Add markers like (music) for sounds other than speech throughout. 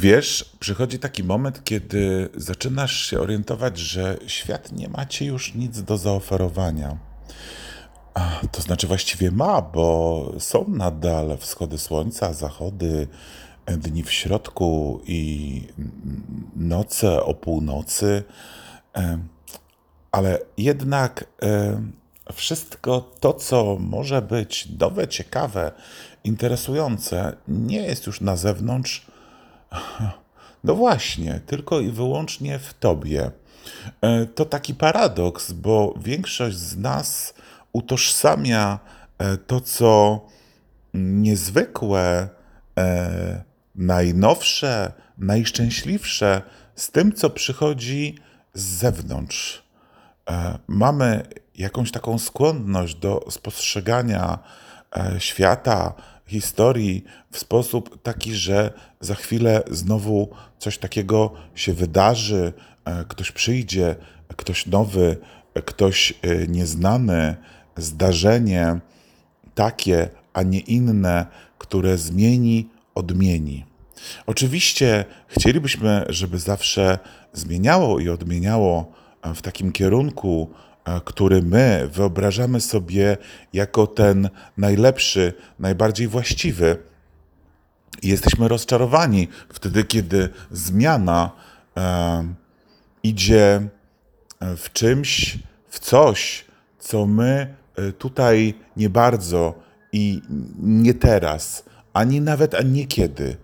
Wiesz, przychodzi taki moment, kiedy zaczynasz się orientować, że świat nie ma ci już nic do zaoferowania. A, to znaczy właściwie ma, bo są nadal wschody słońca, zachody, dni w środku i noce o północy, ale jednak wszystko to, co może być nowe, ciekawe, interesujące, nie jest już na zewnątrz no właśnie, tylko i wyłącznie w tobie. E, to taki paradoks, bo większość z nas utożsamia e, to, co niezwykłe, e, najnowsze, najszczęśliwsze z tym, co przychodzi z zewnątrz. Mamy jakąś taką skłonność do spostrzegania świata, historii w sposób taki, że za chwilę znowu coś takiego się wydarzy, e, ktoś przyjdzie, ktoś nowy, ktoś e, nieznany, zdarzenie takie, a nie inne, które zmieni, odmieni. Oczywiście chcielibyśmy, żeby zawsze zmieniało i odmieniało e, w takim kierunku, który my wyobrażamy sobie jako ten najlepszy, najbardziej właściwy. Jesteśmy rozczarowani wtedy, kiedy zmiana e, idzie w czymś, w coś, co my e, tutaj nie bardzo i nie teraz, ani nawet, ani niekiedy,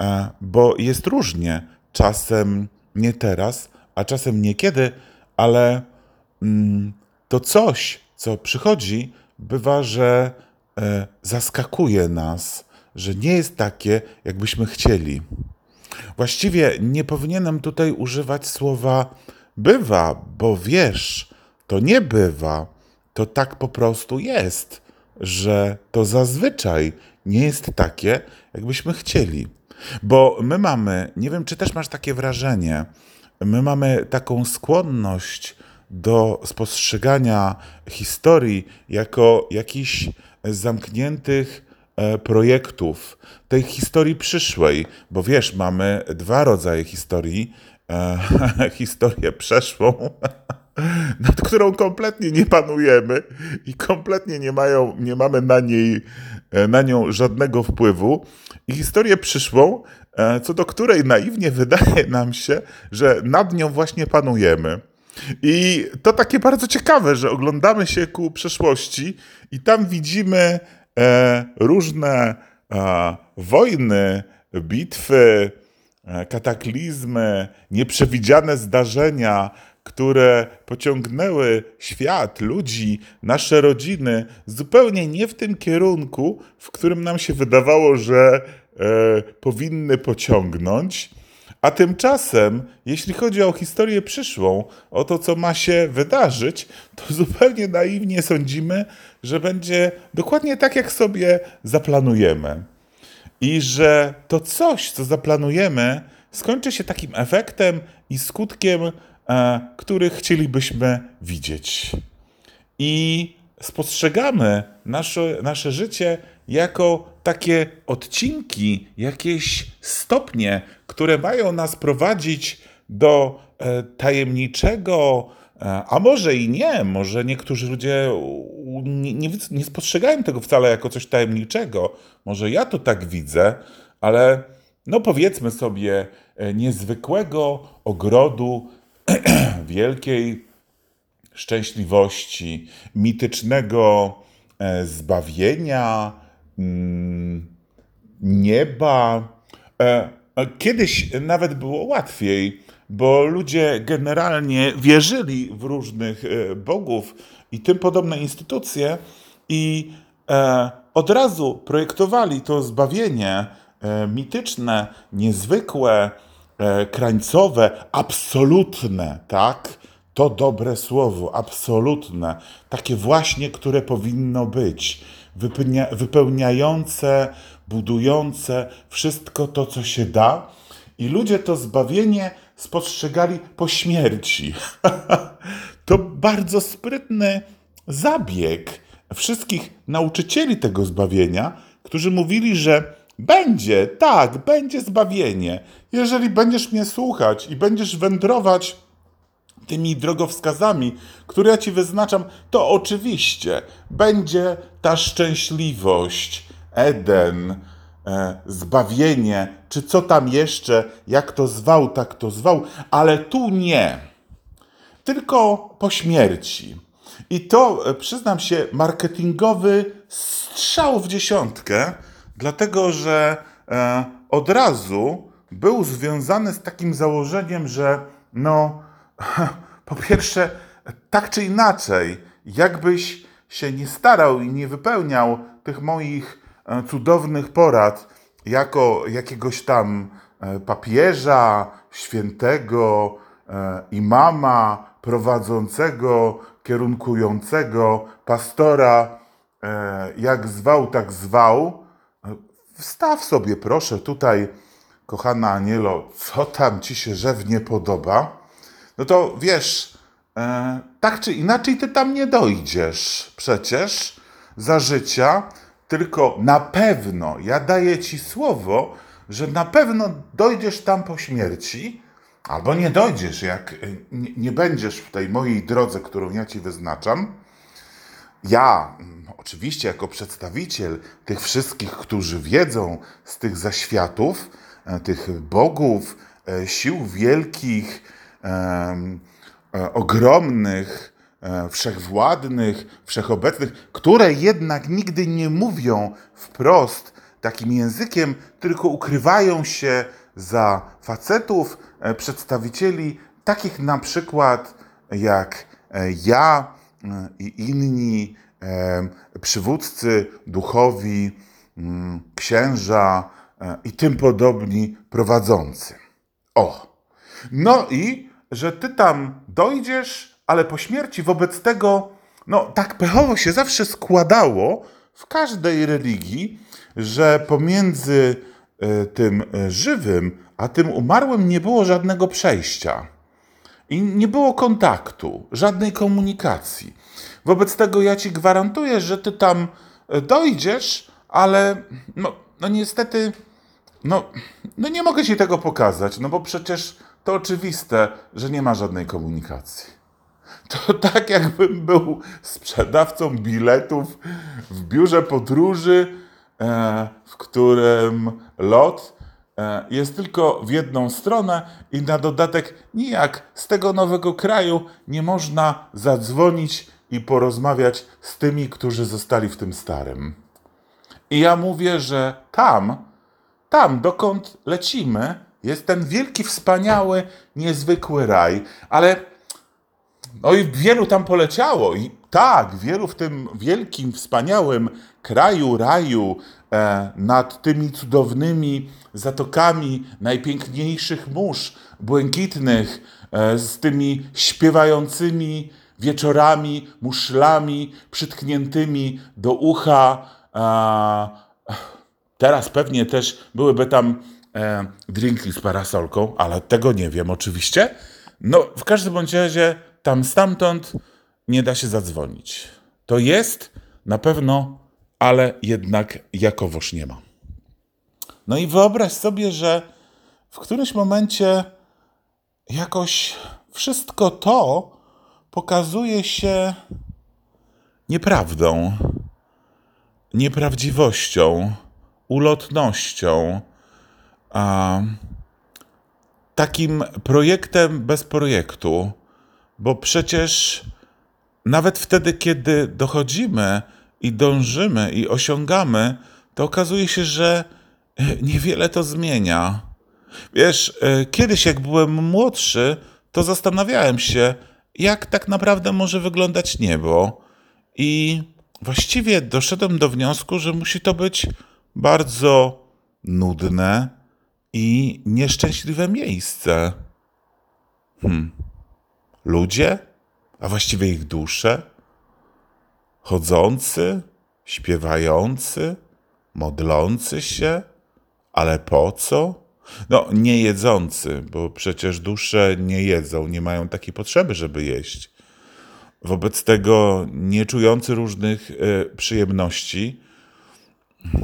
e, bo jest różnie. Czasem nie teraz, a czasem niekiedy, ale to coś, co przychodzi, bywa, że e, zaskakuje nas, że nie jest takie, jakbyśmy chcieli. Właściwie nie powinienem tutaj używać słowa bywa, bo wiesz, to nie bywa, to tak po prostu jest, że to zazwyczaj nie jest takie, jakbyśmy chcieli. Bo my mamy, nie wiem, czy też masz takie wrażenie, my mamy taką skłonność do spostrzegania historii jako jakichś zamkniętych e, projektów, tej historii przyszłej, bo wiesz, mamy dwa rodzaje historii. E, (laughs) historię przeszłą, (laughs) nad którą kompletnie nie panujemy i kompletnie nie, mają, nie mamy na, niej, e, na nią żadnego wpływu, i historię przyszłą, co do której naiwnie wydaje nam się, że nad nią właśnie panujemy. I to takie bardzo ciekawe, że oglądamy się ku przeszłości i tam widzimy e, różne e, wojny, bitwy, e, kataklizmy, nieprzewidziane zdarzenia, które pociągnęły świat, ludzi, nasze rodziny zupełnie nie w tym kierunku, w którym nam się wydawało, że e, powinny pociągnąć. A tymczasem, jeśli chodzi o historię przyszłą, o to, co ma się wydarzyć, to (laughs) zupełnie naiwnie sądzimy, że będzie dokładnie tak, jak sobie zaplanujemy. I że to coś, co zaplanujemy, skończy się takim efektem i skutkiem, e, który chcielibyśmy widzieć. I spostrzegamy nasze, nasze życie jako takie odcinki, jakieś stopnie, które mają nas prowadzić do e, tajemniczego, e, a może i nie, może niektórzy ludzie nie, nie, nie spostrzegają tego wcale jako coś tajemniczego. Może ja to tak widzę, ale no powiedzmy sobie, e, niezwykłego ogrodu (clears throat) wielkiej szczęśliwości, mitycznego zbawienia, nieba. Kiedyś nawet było łatwiej, bo ludzie generalnie wierzyli w różnych e, bogów i tym podobne instytucje i e, od razu projektowali to zbawienie e, mityczne, niezwykłe, krańcowe, absolutne, tak? To dobre słowo, absolutne, takie właśnie, które powinno być, wypełniające budujące wszystko to, co się da. I ludzie to zbawienie spostrzegali po śmierci. (laughs) to bardzo sprytny zabieg wszystkich nauczycieli tego zbawienia, którzy mówili, że Będzie, tak, będzie zbawienie. Jeżeli będziesz mnie słuchać i będziesz wędrować tymi drogowskazami, które ja ci wyznaczam, to oczywiście będzie ta szczęśliwość, Eden, e, zbawienie, czy co tam jeszcze, jak to zwał, tak to zwał, ale tu nie. Tylko po śmierci. I to, e, przyznam się, marketingowy strzał w dziesiątkę, dlatego że e, od razu był związany z takim założeniem, że no, po pierwsze, tak czy inaczej, jakbyś się nie starał i nie wypełniał tych moich e, cudownych porad jako jakiegoś tam e, papieża, świętego, e, imama, prowadzącego, kierunkującego, pastora, jak zwał, tak zwał. Wstaw sobie proszę tutaj, kochana Anielo, co tam ci się rzewnie podoba no to wiesz, e, tak czy inaczej ty tam nie dojdziesz przecież za życia, tylko na pewno, ja daję ci słowo, że na pewno dojdziesz tam po śmierci, albo nie dojdziesz, jak nie, nie będziesz w tej mojej drodze, którą ja ci wyznaczam. Ja, mm, oczywiście, jako przedstawiciel tych wszystkich, którzy wiedzą z tych zaświatów, e, tych bogów, e, sił wielkich, E, ogromnych, e, wszechwładnych, wszechobecnych, które jednak nigdy nie mówią wprost takim językiem, tylko ukrywają się za facetów, e, przedstawicieli takich na przykład jak ja i inni przywódcy duchowi, mm, księża i tym podobni prowadzący. O! No i że ty tam dojdziesz, ale po śmierci wobec tego, no tak pechowo się zawsze składało w każdej religii, że pomiędzy e, tym e, żywym a tym umarłym nie było żadnego przejścia. I nie było kontaktu, żadnej komunikacji. Wobec tego ja ci gwarantuję, że ty tam e, dojdziesz, ale no, no niestety, no, no nie mogę ci tego pokazać, no bo przecież to oczywiste, że nie ma żadnej komunikacji. To (laughs) tak, jakbym był sprzedawcą biletów w biurze podróży, e, w którym lot e, jest tylko w jedną stronę i na dodatek nijak z tego nowego kraju nie można zadzwonić i porozmawiać z tymi, którzy zostali w tym starym. I ja mówię, że tam, tam dokąd lecimy, jest ten wielki, wspaniały, niezwykły raj, ale no i wielu tam poleciało i tak, wielu w tym wielkim, wspaniałym kraju, raju, e, nad tymi cudownymi zatokami najpiękniejszych mórz błękitnych, e, z tymi śpiewającymi wieczorami, muszlami przytkniętymi do ucha. E, teraz pewnie też byłyby tam e, drinki z parasolką, ale tego nie wiem oczywiście. No, w każdym bądź razie tam stamtąd nie da się zadzwonić. To jest na pewno, ale jednak jakowoż nie ma. No i wyobraź sobie, że w którymś momencie jakoś wszystko to pokazuje się nieprawdą, nieprawdziwością, ulotnością, takim projektem bez projektu, bo przecież nawet wtedy, kiedy dochodzimy i dążymy i osiągamy, to okazuje się, że e, niewiele to zmienia. Wiesz, e, kiedyś jak byłem młodszy, to zastanawiałem się, jak tak naprawdę może wyglądać niebo. I właściwie doszedłem do wniosku, że musi to być bardzo nudne, i nieszczęśliwe miejsce. Hmm. Ludzie, a właściwie ich dusze, chodzący, śpiewający, modlący się, ale po co? No, nie jedzący, bo przecież dusze nie jedzą, nie mają takiej potrzeby, żeby jeść. Wobec tego nie czujący różnych y, przyjemności,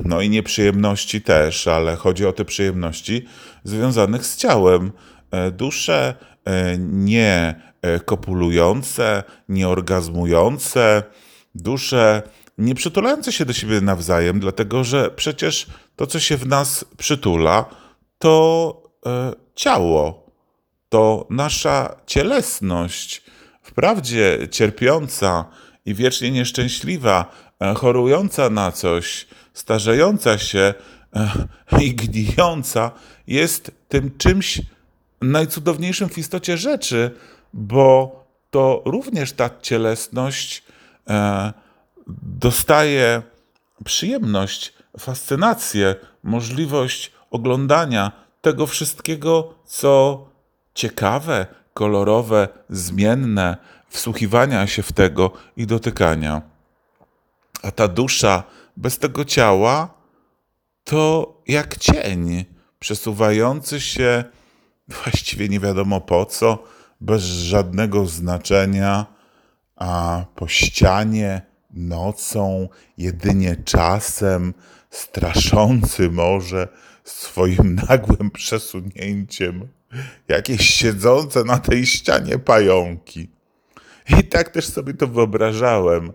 No i nieprzyjemności też, ale chodzi o te przyjemności związanych z ciałem. E, dusze e, nie e, kopulujące, nie orgazmujące, dusze nie przytulające się do siebie nawzajem, dlatego że przecież to, co się w nas przytula, to ciało, to nasza cielesność, wprawdzie cierpiąca i wiecznie nieszczęśliwa, chorująca na coś, starzejąca się i gnijąca, jest tym czymś najcudowniejszym w istocie rzeczy, bo to również ta cielesność e, dostaje przyjemność, fascynację, możliwość oglądania tego wszystkiego, co ciekawe, kolorowe, zmienne, wsłuchiwania się w tego i dotykania. A ta dusza bez tego ciała to jak cień przesuwający się właściwie nie wiadomo po co, bez żadnego znaczenia, a po ścianie, nocą, jedynie czasem, straszący może swoim (laughs) nagłym przesunięciem jakieś siedzące na tej ścianie pająki. I tak też sobie to wyobrażałem.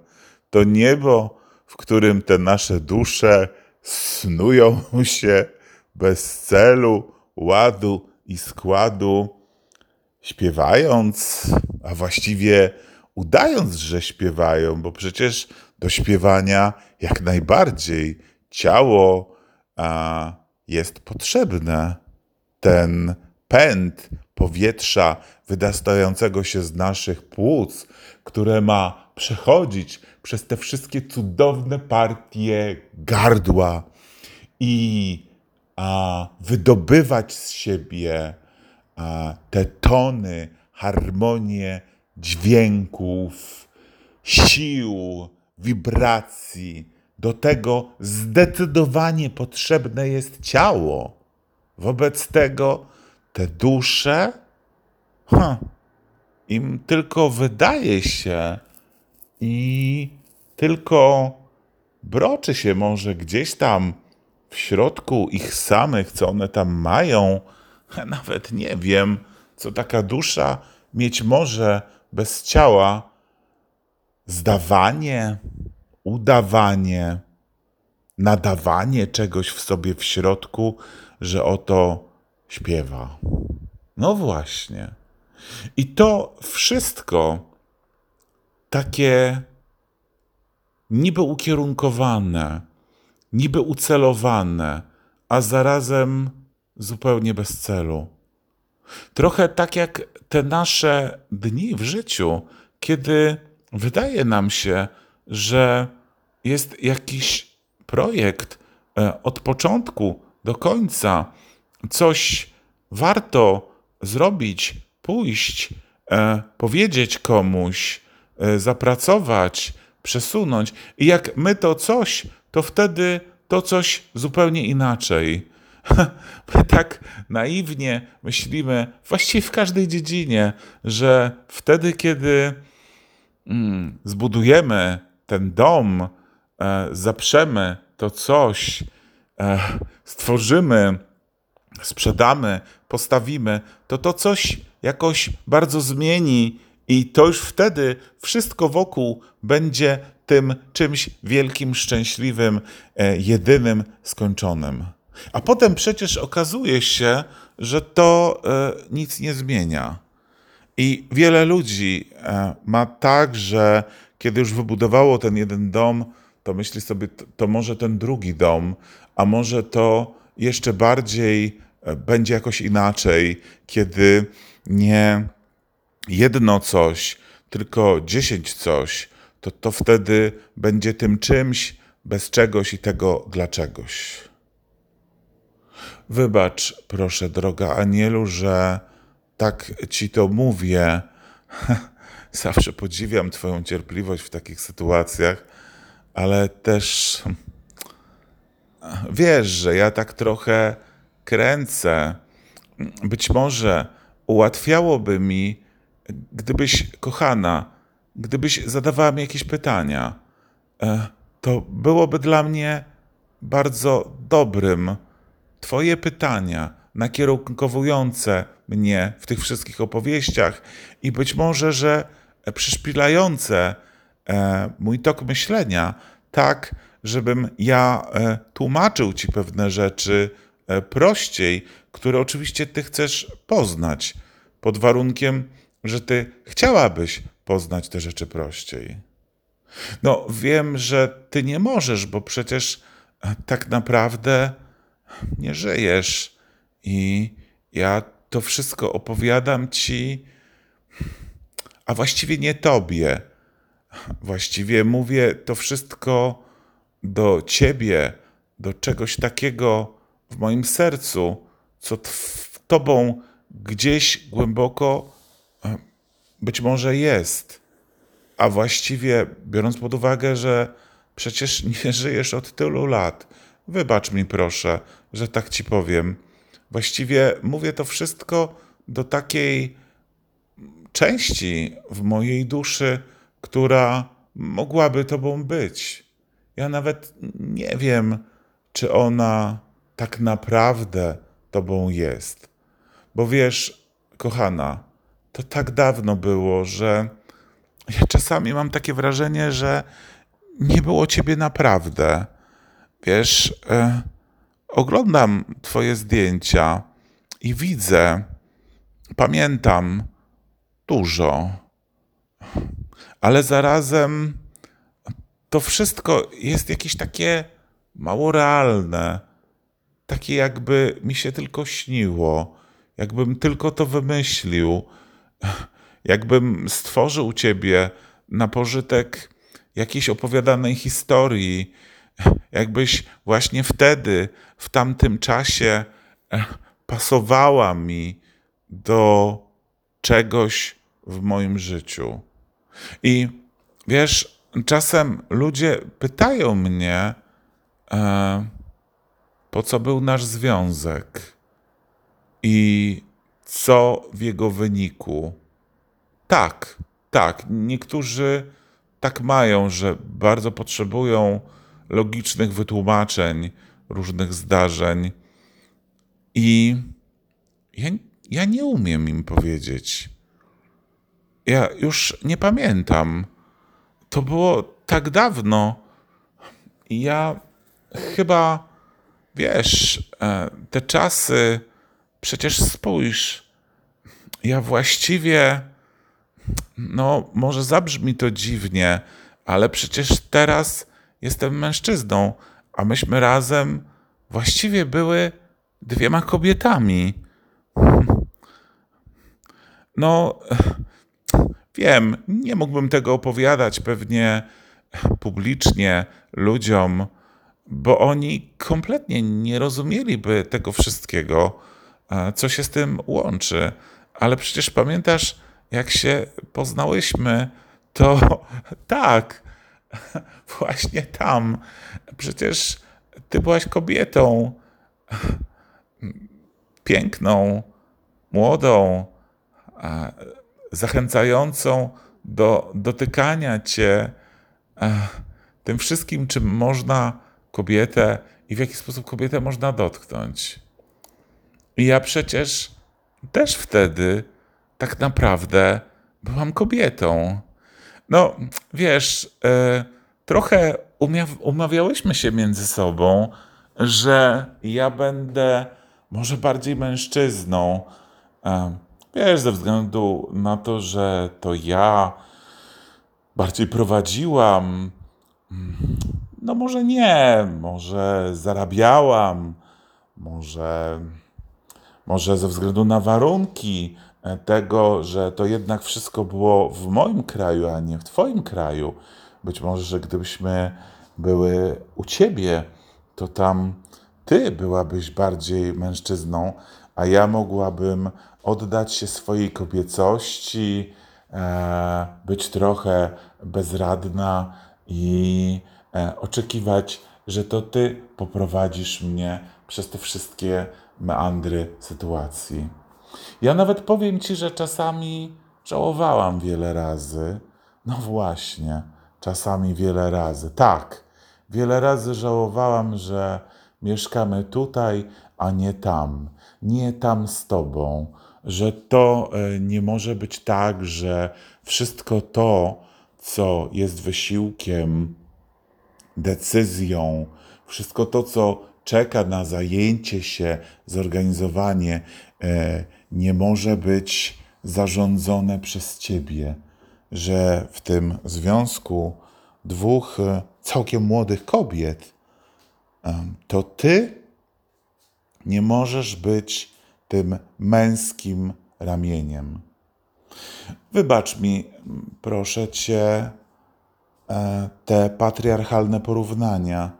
To niebo, w którym te nasze dusze snują się bez celu, ładu i składu, śpiewając, a właściwie udając, że śpiewają, bo przecież do śpiewania jak najbardziej ciało a, jest potrzebne. Ten pęd powietrza wydostającego się z naszych płuc, które ma przechodzić przez te wszystkie cudowne partie gardła i a, wydobywać z siebie a, te tony, harmonię dźwięków, sił, wibracji. Do tego zdecydowanie potrzebne jest ciało. Wobec tego te dusze, im tylko wydaje się i tylko broczy się może gdzieś tam w środku ich samych, co one tam mają, (laughs) nawet nie wiem, co taka dusza mieć może bez ciała. Zdawanie, udawanie, nadawanie czegoś w sobie w środku, że oto śpiewa. No właśnie. I to wszystko takie niby ukierunkowane, niby ucelowane, a zarazem zupełnie bez celu. Trochę tak jak te nasze dni w życiu, kiedy wydaje nam się, że jest jakiś projekt e, od początku do końca, coś warto zrobić, pójść, e, powiedzieć komuś, zapracować, przesunąć. I jak my to coś, to wtedy to coś zupełnie inaczej. (laughs) My tak naiwnie myślimy, właściwie w każdej dziedzinie, że wtedy, kiedy mm, zbudujemy ten dom, e, zaprzemy to coś, e, stworzymy, sprzedamy, postawimy, to to coś jakoś bardzo zmieni i to już wtedy wszystko wokół będzie tym czymś wielkim, szczęśliwym, e, jedynym, skończonym. A potem przecież okazuje się, że to e, nic nie zmienia. I wiele ludzi e, ma tak, że kiedy już wybudowało ten jeden dom, to myśli sobie, to, to może ten drugi dom, a może to jeszcze bardziej będzie jakoś inaczej, kiedy nie jedno coś, tylko dziesięć coś, to to wtedy będzie tym czymś bez czegoś i tego dlaczegoś. Wybacz, proszę, droga Anielu, że tak ci to mówię. (laughs) Zawsze podziwiam Twoją cierpliwość w takich sytuacjach, ale też (laughs) wiesz, że ja tak trochę kręcę. Być może ułatwiałoby mi, gdybyś, kochana, gdybyś zadawała mi jakieś pytania, e, to byłoby dla mnie bardzo dobrym. Twoje pytania nakierunkowujące mnie w tych wszystkich opowieściach i być może, że przyszpilające e, mój tok myślenia tak, żebym ja e, tłumaczył ci pewne rzeczy prościej, które oczywiście ty chcesz poznać, pod warunkiem, że ty chciałabyś poznać te rzeczy prościej. No, wiem, że ty nie możesz, bo przecież tak naprawdę nie żyjesz. I ja to wszystko opowiadam ci, a właściwie nie tobie. Właściwie mówię to wszystko do ciebie, do czegoś takiego w moim sercu, co tobą gdzieś głęboko e, być może jest. A właściwie, biorąc pod uwagę, że przecież (laughs) nie żyjesz od tylu lat, wybacz mi proszę, że tak ci powiem. Właściwie mówię to wszystko do takiej części w mojej duszy, która mogłaby tobą być. Ja nawet nie wiem, czy ona tak naprawdę tobą jest. Bo wiesz, kochana, to tak dawno było, że ja czasami mam takie wrażenie, że nie było ciebie naprawdę. Wiesz, e, oglądam twoje zdjęcia i widzę, pamiętam dużo, ale zarazem to wszystko jest jakieś takie mało realne, takie jakby mi się tylko śniło, jakbym tylko to wymyślił, jakbym stworzył ciebie na pożytek jakiejś opowiadanej historii, jakbyś właśnie wtedy, w tamtym czasie e, pasowała mi do czegoś w moim życiu. I wiesz, czasem ludzie pytają mnie, e, po co był nasz związek i co w jego wyniku. Tak, tak, niektórzy tak mają, że bardzo potrzebują logicznych wytłumaczeń różnych zdarzeń. I ja, ja nie umiem im powiedzieć. Ja już nie pamiętam. To było tak dawno. Ja chyba, wiesz, e, te czasy, przecież spójrz, ja właściwie, no, może zabrzmi to dziwnie, ale przecież teraz jestem mężczyzną, a myśmy razem właściwie były dwiema kobietami. (laughs) No, wiem, nie mógłbym tego opowiadać pewnie publicznie ludziom, bo oni kompletnie nie rozumieliby tego wszystkiego, co się z tym łączy. Ale przecież pamiętasz, jak się poznałyśmy, to (laughs) tak, (laughs) właśnie tam. Przecież ty byłaś kobietą (laughs) piękną, młodą, zachęcającą do dotykania cię tym wszystkim, czym można kobietę i w jaki sposób kobietę można dotknąć. Ja przecież też wtedy tak naprawdę byłam kobietą. No, wiesz, e, trochę umawiałyśmy się między sobą, że ja będę może bardziej mężczyzną. E, wiesz, ze względu na to, że to ja bardziej prowadziłam. No, może nie, może zarabiałam, może, może ze względu na warunki tego, że to jednak wszystko było w moim kraju, a nie w Twoim kraju. Być może, że gdybyśmy były u Ciebie, to tam Ty byłabyś bardziej mężczyzną, a ja mogłabym oddać się swojej kobiecości, e, być trochę bezradna i e, oczekiwać, że to Ty poprowadzisz mnie przez te wszystkie meandry sytuacji. Ja nawet powiem Ci, że czasami żałowałam wiele razy. No właśnie, czasami wiele razy. Tak, Wiele razy żałowałam, że mieszkamy tutaj, a nie tam, nie tam z Tobą, że to e, nie może być tak, że wszystko to, co jest wysiłkiem, decyzją, wszystko to, co czeka na zajęcie się, zorganizowanie, e, nie może być zarządzone przez Ciebie, że w tym związku dwóch e, całkiem młodych kobiet, to Ty nie możesz być tym męskim ramieniem. Wybacz mi, proszę Cię, e, te patriarchalne porównania.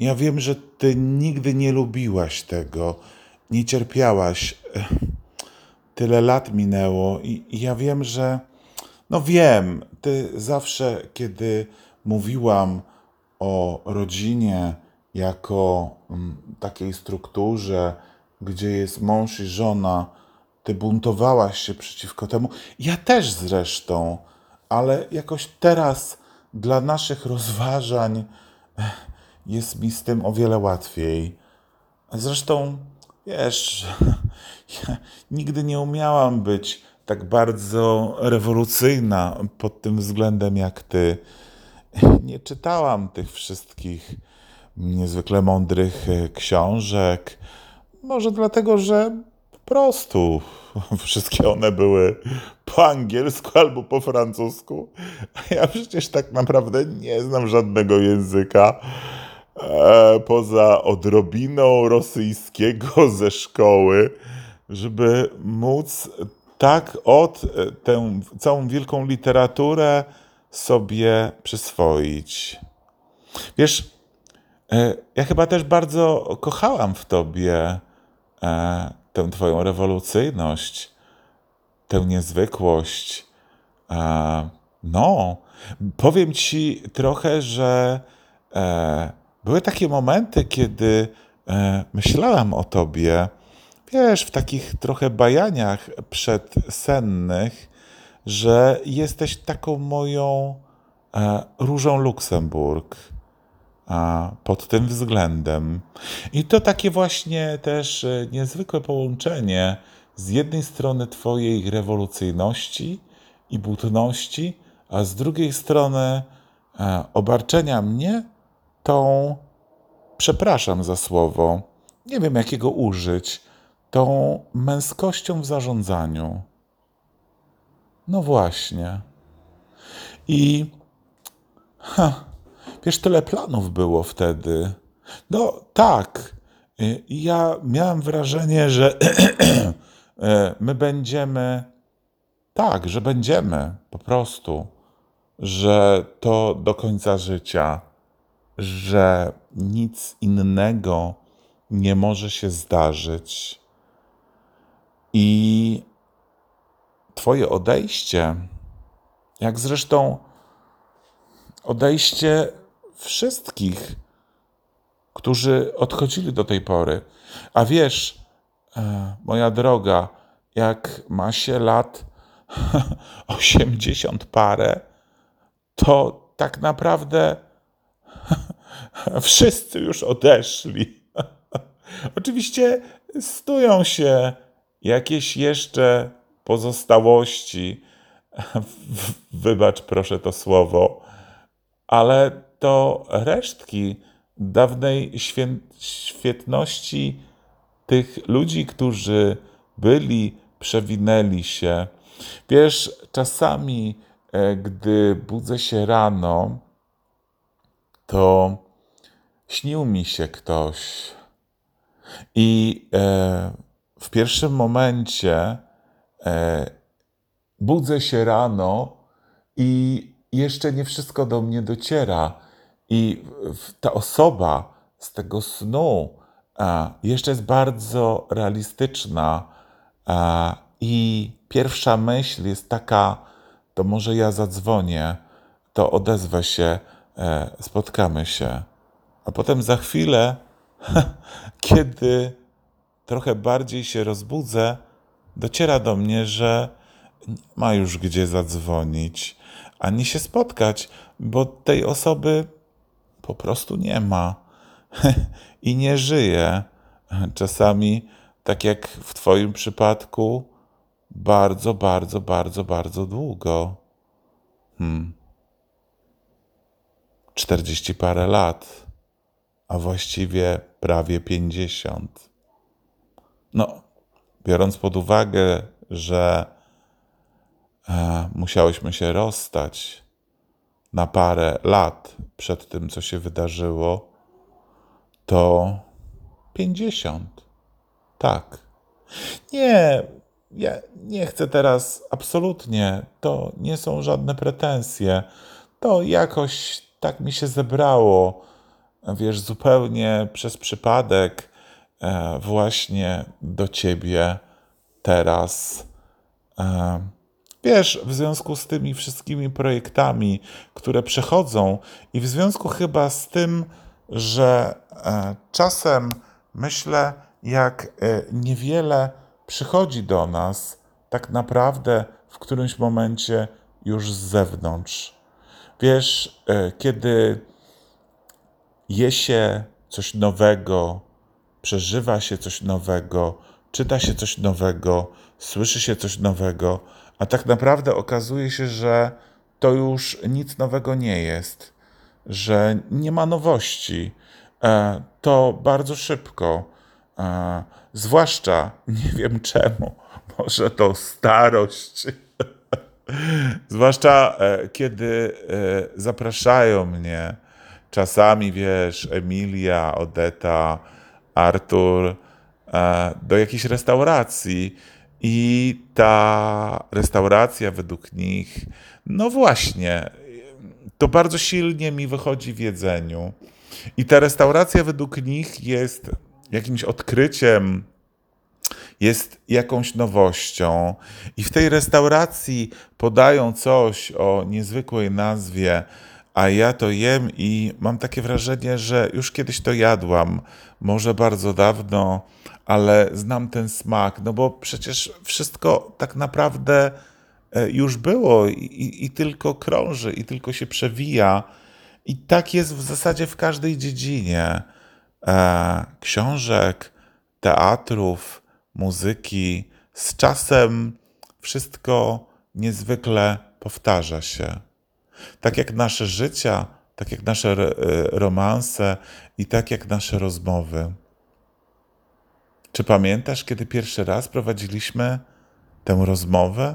Ja wiem, że Ty nigdy nie lubiłaś tego, nie cierpiałaś. Tyle lat minęło i, i ja wiem, że. No wiem, Ty zawsze, kiedy mówiłam o rodzinie jako mm, takiej strukturze, gdzie jest mąż i żona, ty buntowałaś się przeciwko temu. Ja też zresztą, ale jakoś teraz dla naszych rozważań jest mi z tym o wiele łatwiej. Zresztą, wiesz, (laughs) ja nigdy nie umiałam być tak bardzo rewolucyjna pod tym względem jak ty. Nie czytałam tych wszystkich niezwykle mądrych książek. Może dlatego, że po prostu (laughs) wszystkie one były po angielsku albo po francusku. A ja przecież tak naprawdę nie znam żadnego języka poza odrobiną rosyjskiego (laughs) ze szkoły, żeby móc tak od e, tę całą wielką literaturę sobie przyswoić. Wiesz, e, ja chyba też bardzo kochałam w tobie e, tę Twoją rewolucyjność, tę niezwykłość. No, powiem Ci trochę, że były takie momenty, kiedy e, myślałam o Tobie, wiesz, w takich trochę bajaniach przedsennych, że jesteś taką moją e, różą Luksemburg pod tym względem. I to takie właśnie też e, niezwykłe połączenie z jednej strony Twojej rewolucyjności i butności, a z drugiej strony obarczenia mnie tą, przepraszam za słowo, nie wiem jakiego użyć, tą męskością w zarządzaniu. No właśnie. I ha, Wiesz, tyle planów było wtedy. No tak. Ja miałem wrażenie, że (clears throat) e, my będziemy. Tak, że będziemy po prostu. Że to do końca życia. Że nic innego nie może się zdarzyć. I Twoje odejście, jak zresztą odejście wszystkich, którzy odchodzili do tej pory. A wiesz, e, moja droga, jak ma się lat (laughs) 80 parę, to tak naprawdę (laughs) wszyscy już odeszli. (laughs) Oczywiście stoją się jakieś jeszcze pozostałości. (laughs) Wybacz proszę to słowo, ale to resztki dawnej świetności tych ludzi, którzy byli, przewinęli się. Wiesz, czasami, e, gdy budzę się rano, to śnił mi się ktoś. I e, w pierwszym momencie e, budzę się rano i jeszcze nie wszystko do mnie dociera. I ta osoba z tego snu jeszcze jest bardzo realistyczna. I pierwsza myśl jest taka: to może ja zadzwonię, to odezwę się, spotkamy się. A potem za chwilę, (laughs) kiedy trochę bardziej się rozbudzę, dociera do mnie, że ma już gdzie zadzwonić, ani się spotkać, bo tej osoby po prostu nie ma (laughs) i nie żyje. Czasami, tak jak w Twoim przypadku, bardzo, bardzo, bardzo, bardzo długo. Hmm. 40 parę lat, a właściwie prawie 50. No, biorąc pod uwagę, że e, musiałyśmy się rozstać na parę lat przed tym, co się wydarzyło, to 50. Tak. Nie, ja nie chcę teraz absolutnie, to nie są żadne pretensje. To jakoś tak mi się zebrało, wiesz, zupełnie przez przypadek e, właśnie do ciebie teraz. E, wiesz, w związku z tymi wszystkimi projektami, które przechodzą, i w związku chyba z tym, że e, czasem myślę, jak niewiele przychodzi do nas tak naprawdę w którymś momencie już z zewnątrz. Wiesz, e, kiedy je się coś nowego, przeżywa się coś nowego, czyta się coś nowego, słyszy się coś nowego, a tak naprawdę okazuje się, że to już nic nowego nie jest, że nie ma nowości. E, to bardzo szybko Zwłaszcza, (laughs) nie wiem czemu, może to starość. Zwłaszcza e, kiedy e, zapraszają mnie czasami, wiesz, Emilia, Odeta, Artur e, do jakiejś restauracji i ta restauracja według nich, no właśnie, to bardzo silnie mi wychodzi w jedzeniu. I ta restauracja według nich jest jakimś odkryciem, jest jakąś nowością. I w tej restauracji podają coś o niezwykłej nazwie, a ja to jem i mam takie wrażenie, że już kiedyś to jadłam, może bardzo dawno, ale znam ten smak, no bo przecież wszystko tak naprawdę e, już było i, i, i tylko krąży, i tylko się przewija. I tak jest w zasadzie w każdej dziedzinie e, książek, teatrów, muzyki. Z czasem wszystko niezwykle powtarza się. Tak jak nasze życia, tak jak nasze e, romanse i tak jak nasze rozmowy. Czy pamiętasz, kiedy pierwszy raz prowadziliśmy tę rozmowę?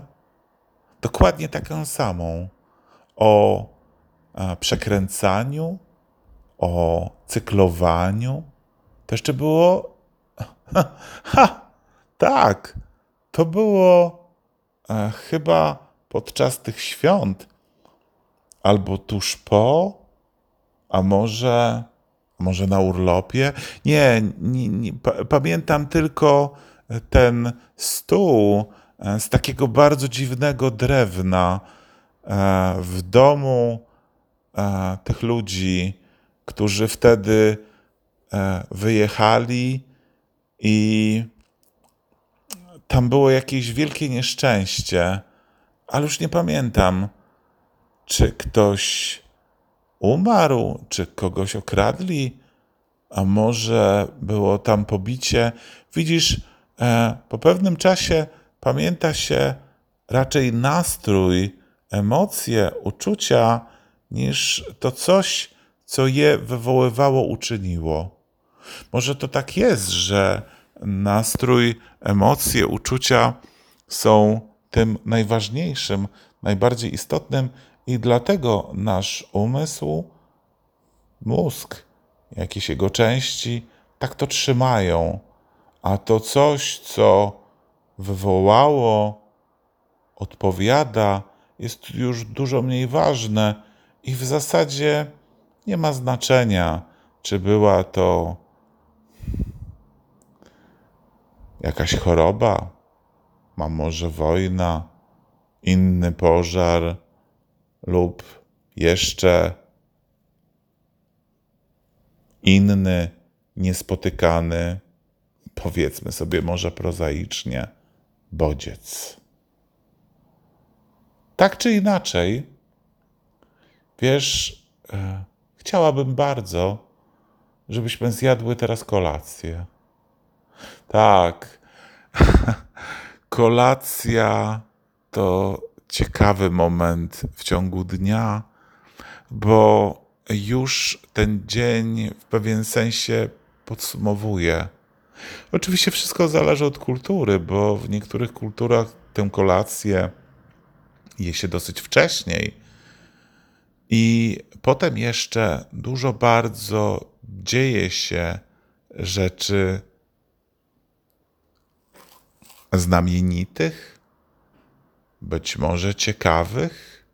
Dokładnie taką samą o przekręcaniu, o cyklowaniu. To jeszcze było. (laughs) Ha, tak, to było e, chyba podczas tych świąt, albo tuż po, a może, może na urlopie. Nie, nie, nie pamiętam tylko ten stół e, z takiego bardzo dziwnego drewna e, w domu e, tych ludzi którzy wtedy wyjechali i tam było jakieś wielkie nieszczęście, ale już nie pamiętam, czy ktoś umarł, czy kogoś okradli, a może było tam pobicie. Widzisz, e, po pewnym czasie pamięta się raczej nastrój, emocje, uczucia, niż to coś, co je wywoływało, uczyniło. Może to tak jest, że nastrój, emocje, uczucia są tym najważniejszym, najbardziej istotnym, i dlatego nasz umysł, mózg, jakieś jego części tak to trzymają. A to coś, co wywołało, odpowiada, jest już dużo mniej ważne i w zasadzie nie ma znaczenia, czy była to jakaś choroba, a może wojna, inny pożar lub jeszcze inny, niespotykany, powiedzmy sobie może prozaicznie, bodziec. Tak czy inaczej, wiesz, e, chciałabym bardzo, żebyśmy zjadły teraz kolację. Tak. (laughs) Kolacja to ciekawy moment w ciągu dnia, bo już ten dzień w pewien sensie podsumowuje. Oczywiście wszystko zależy od kultury, bo w niektórych kulturach tę kolację je się dosyć wcześniej. I potem jeszcze dużo bardzo dzieje się rzeczy znamienitych, być może ciekawych,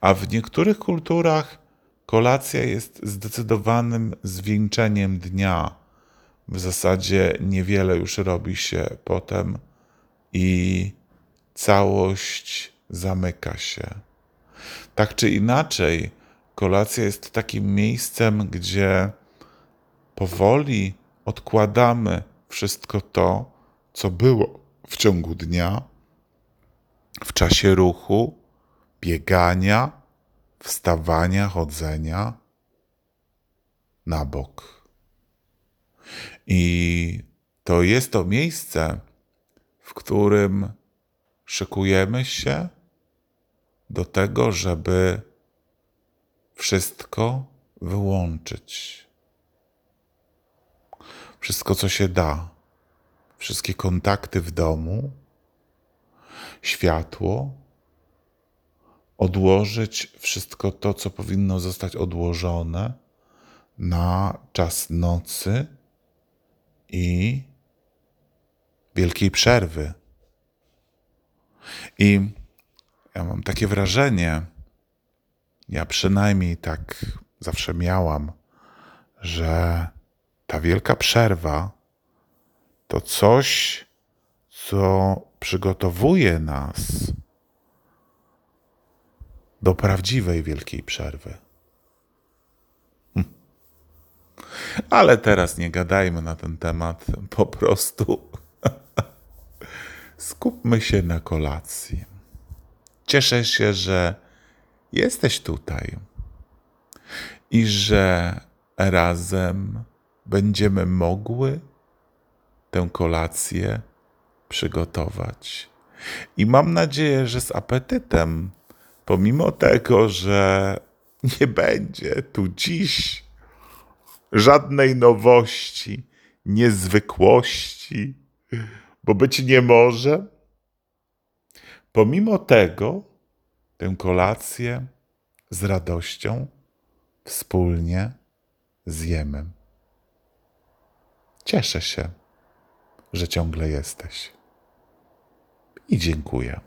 a w niektórych kulturach kolacja jest zdecydowanym zwieńczeniem dnia. W zasadzie niewiele już robi się potem i całość zamyka się. Tak czy inaczej, kolacja jest takim miejscem, gdzie powoli odkładamy wszystko to, co było w ciągu dnia, w czasie ruchu, biegania, wstawania, chodzenia na bok. I to jest to miejsce, w którym szykujemy się do tego, żeby wszystko wyłączyć. Wszystko, co się da, wszystkie kontakty w domu, światło, odłożyć wszystko to, co powinno zostać odłożone na czas nocy i wielkiej przerwy. I ja mam takie wrażenie, ja przynajmniej tak zawsze miałam, że ta wielka przerwa to coś, co przygotowuje nas do prawdziwej wielkiej przerwy. Hm. Ale teraz nie gadajmy na ten temat, po prostu (laughs) skupmy się na kolacji. Cieszę się, że jesteś tutaj i że razem będziemy mogły tę kolację przygotować. I mam nadzieję, że z apetytem, pomimo tego, że nie będzie tu dziś żadnej nowości, niezwykłości, bo być nie może. Pomimo tego, tę kolację z radością wspólnie zjemy. Cieszę się, że ciągle jesteś. I dziękuję.